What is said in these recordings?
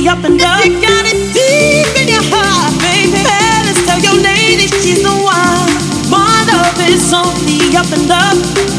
me up and up. You got it deep in your heart, baby. Fellas, tell your lady she's the one. My love is only the up and up.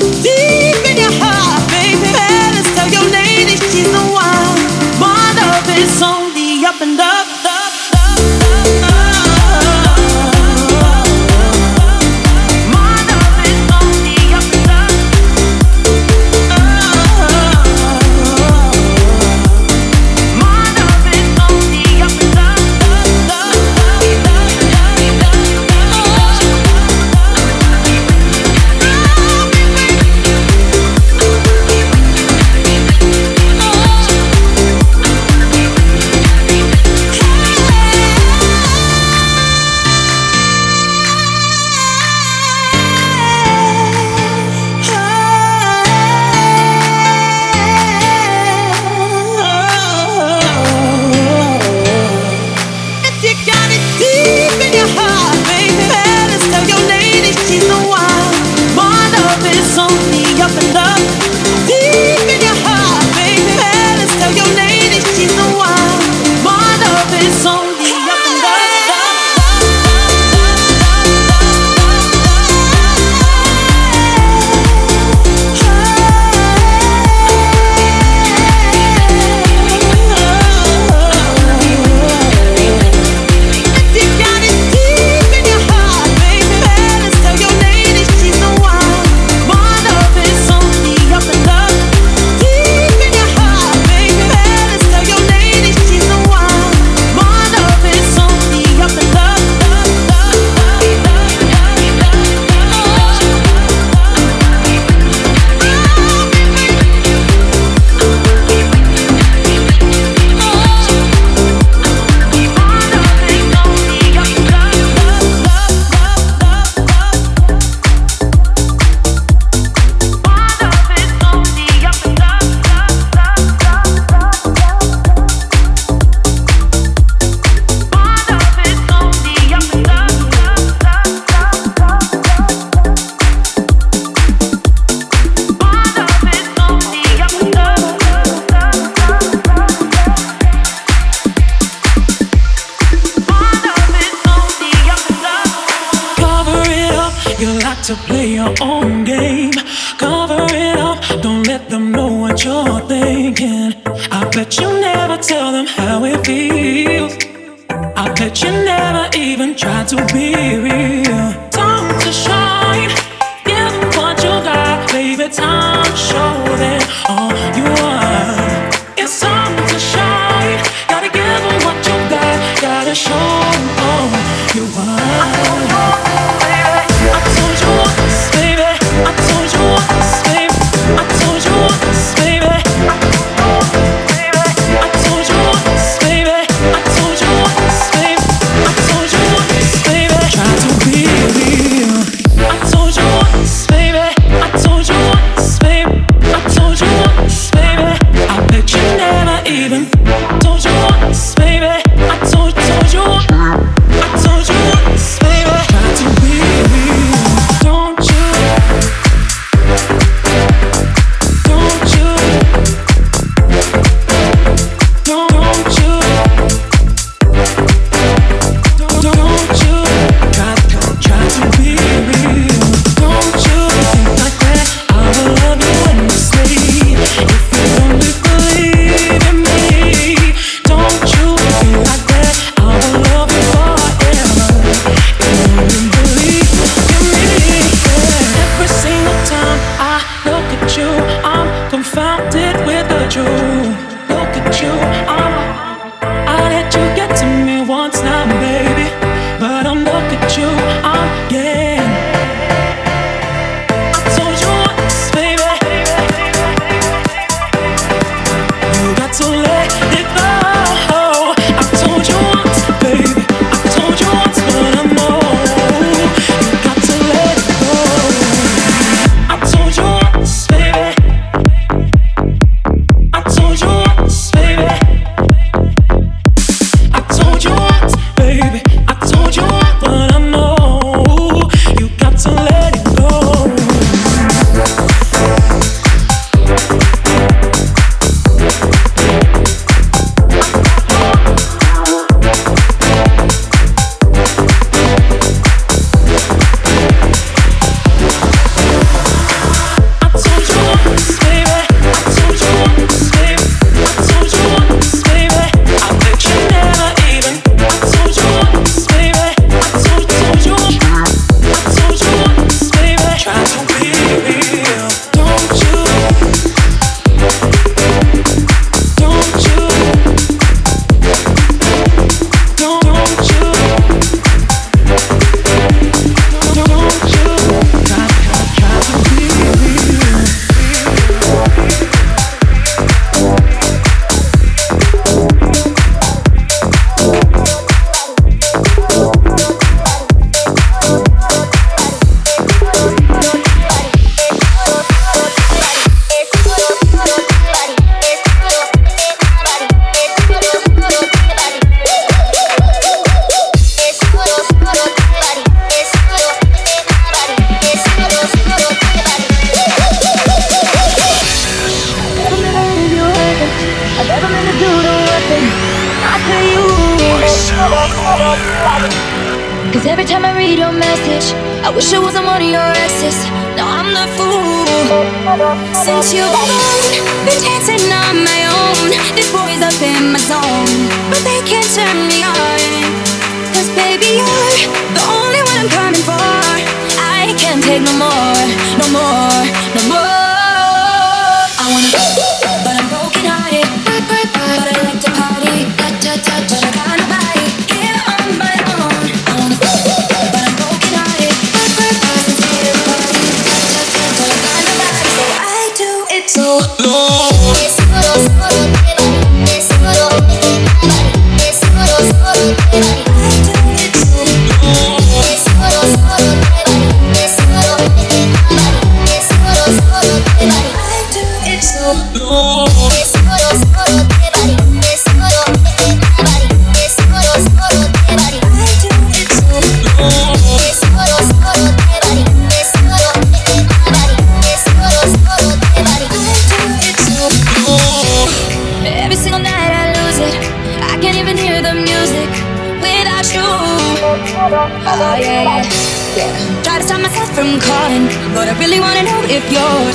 hear the music without you. Oh yeah, yeah. Try to stop myself from calling, but I really wanna know if you're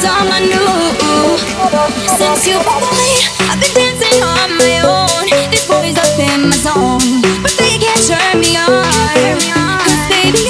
someone new. Since you walked away, I've been dancing on my own. This boy's up in my zone, but they can't turn me on. Cause baby,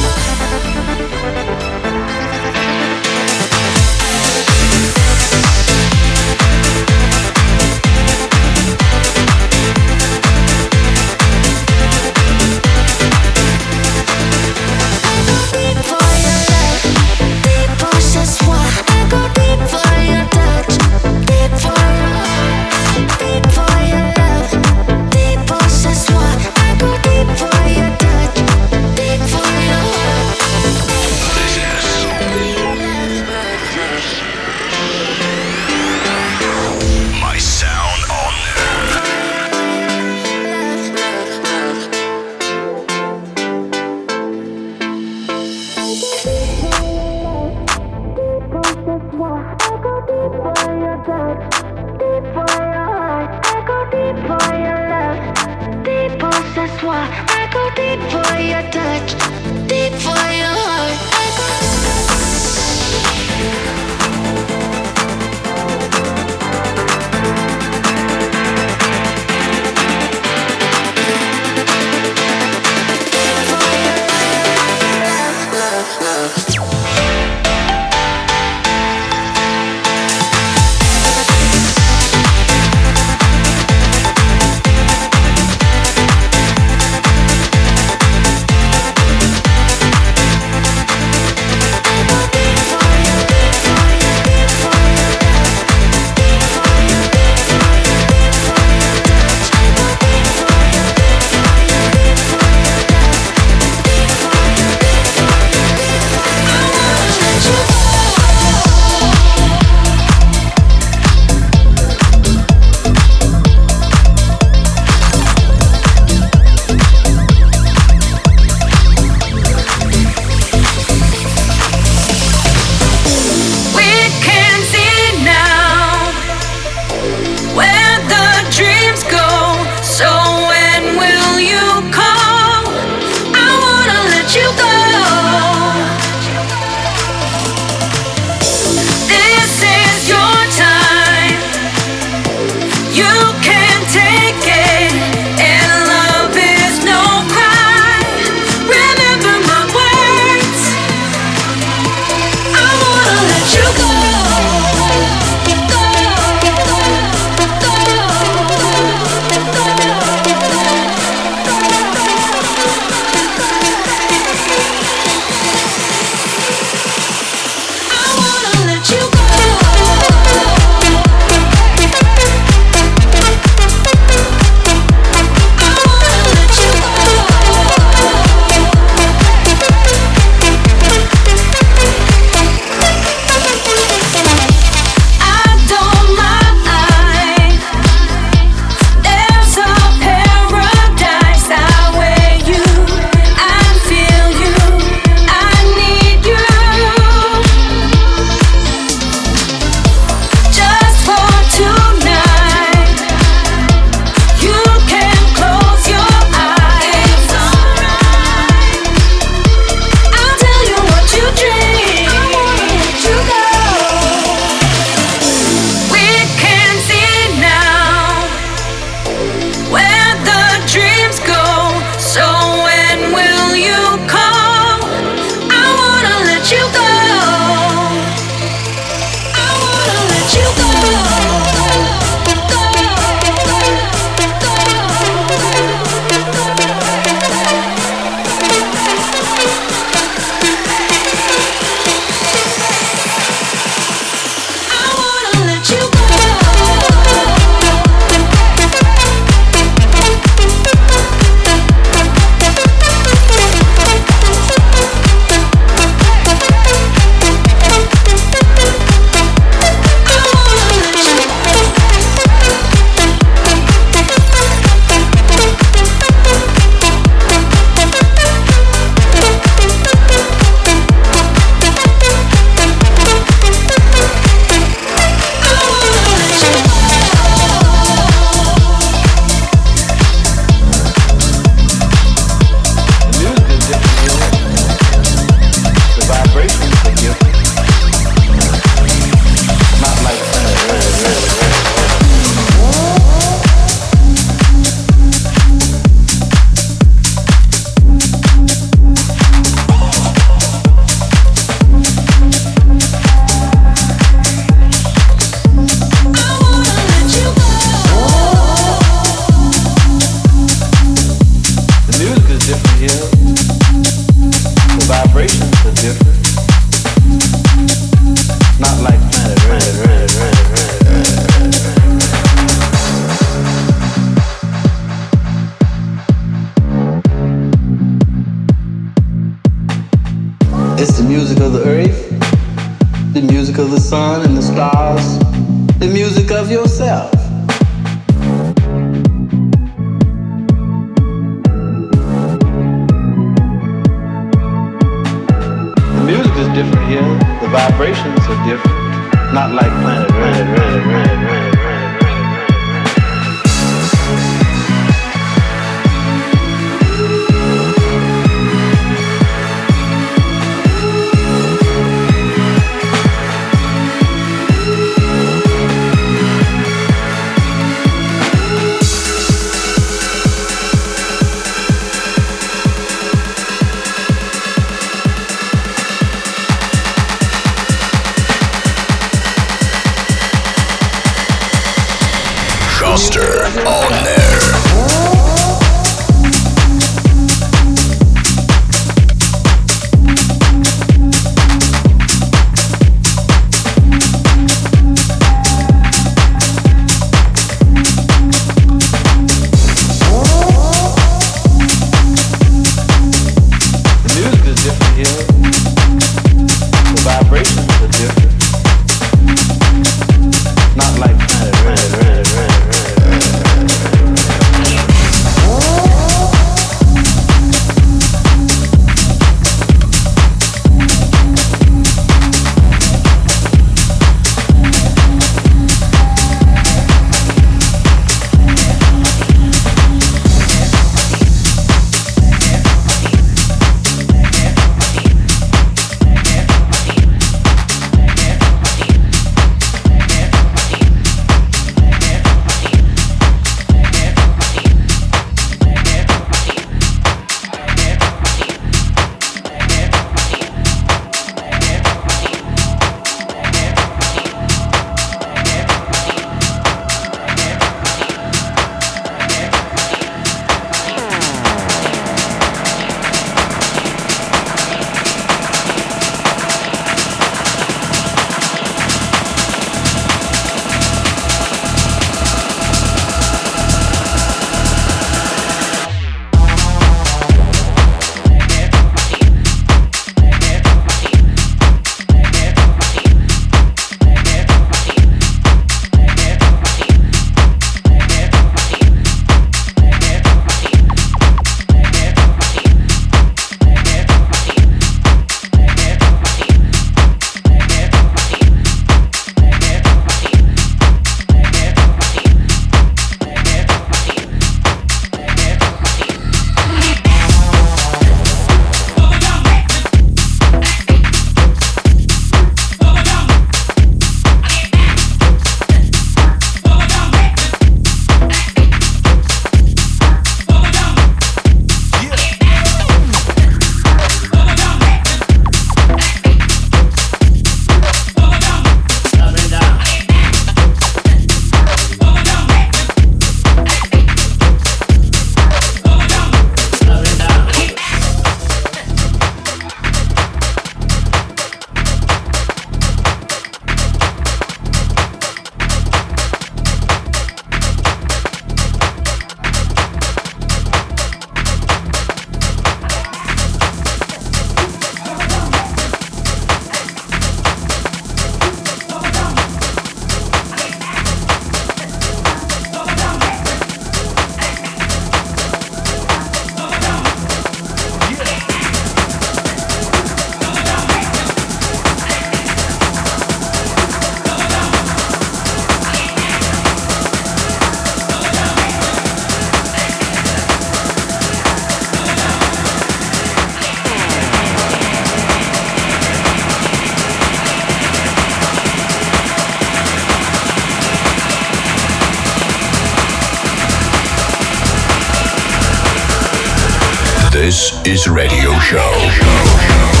This is Radio Show.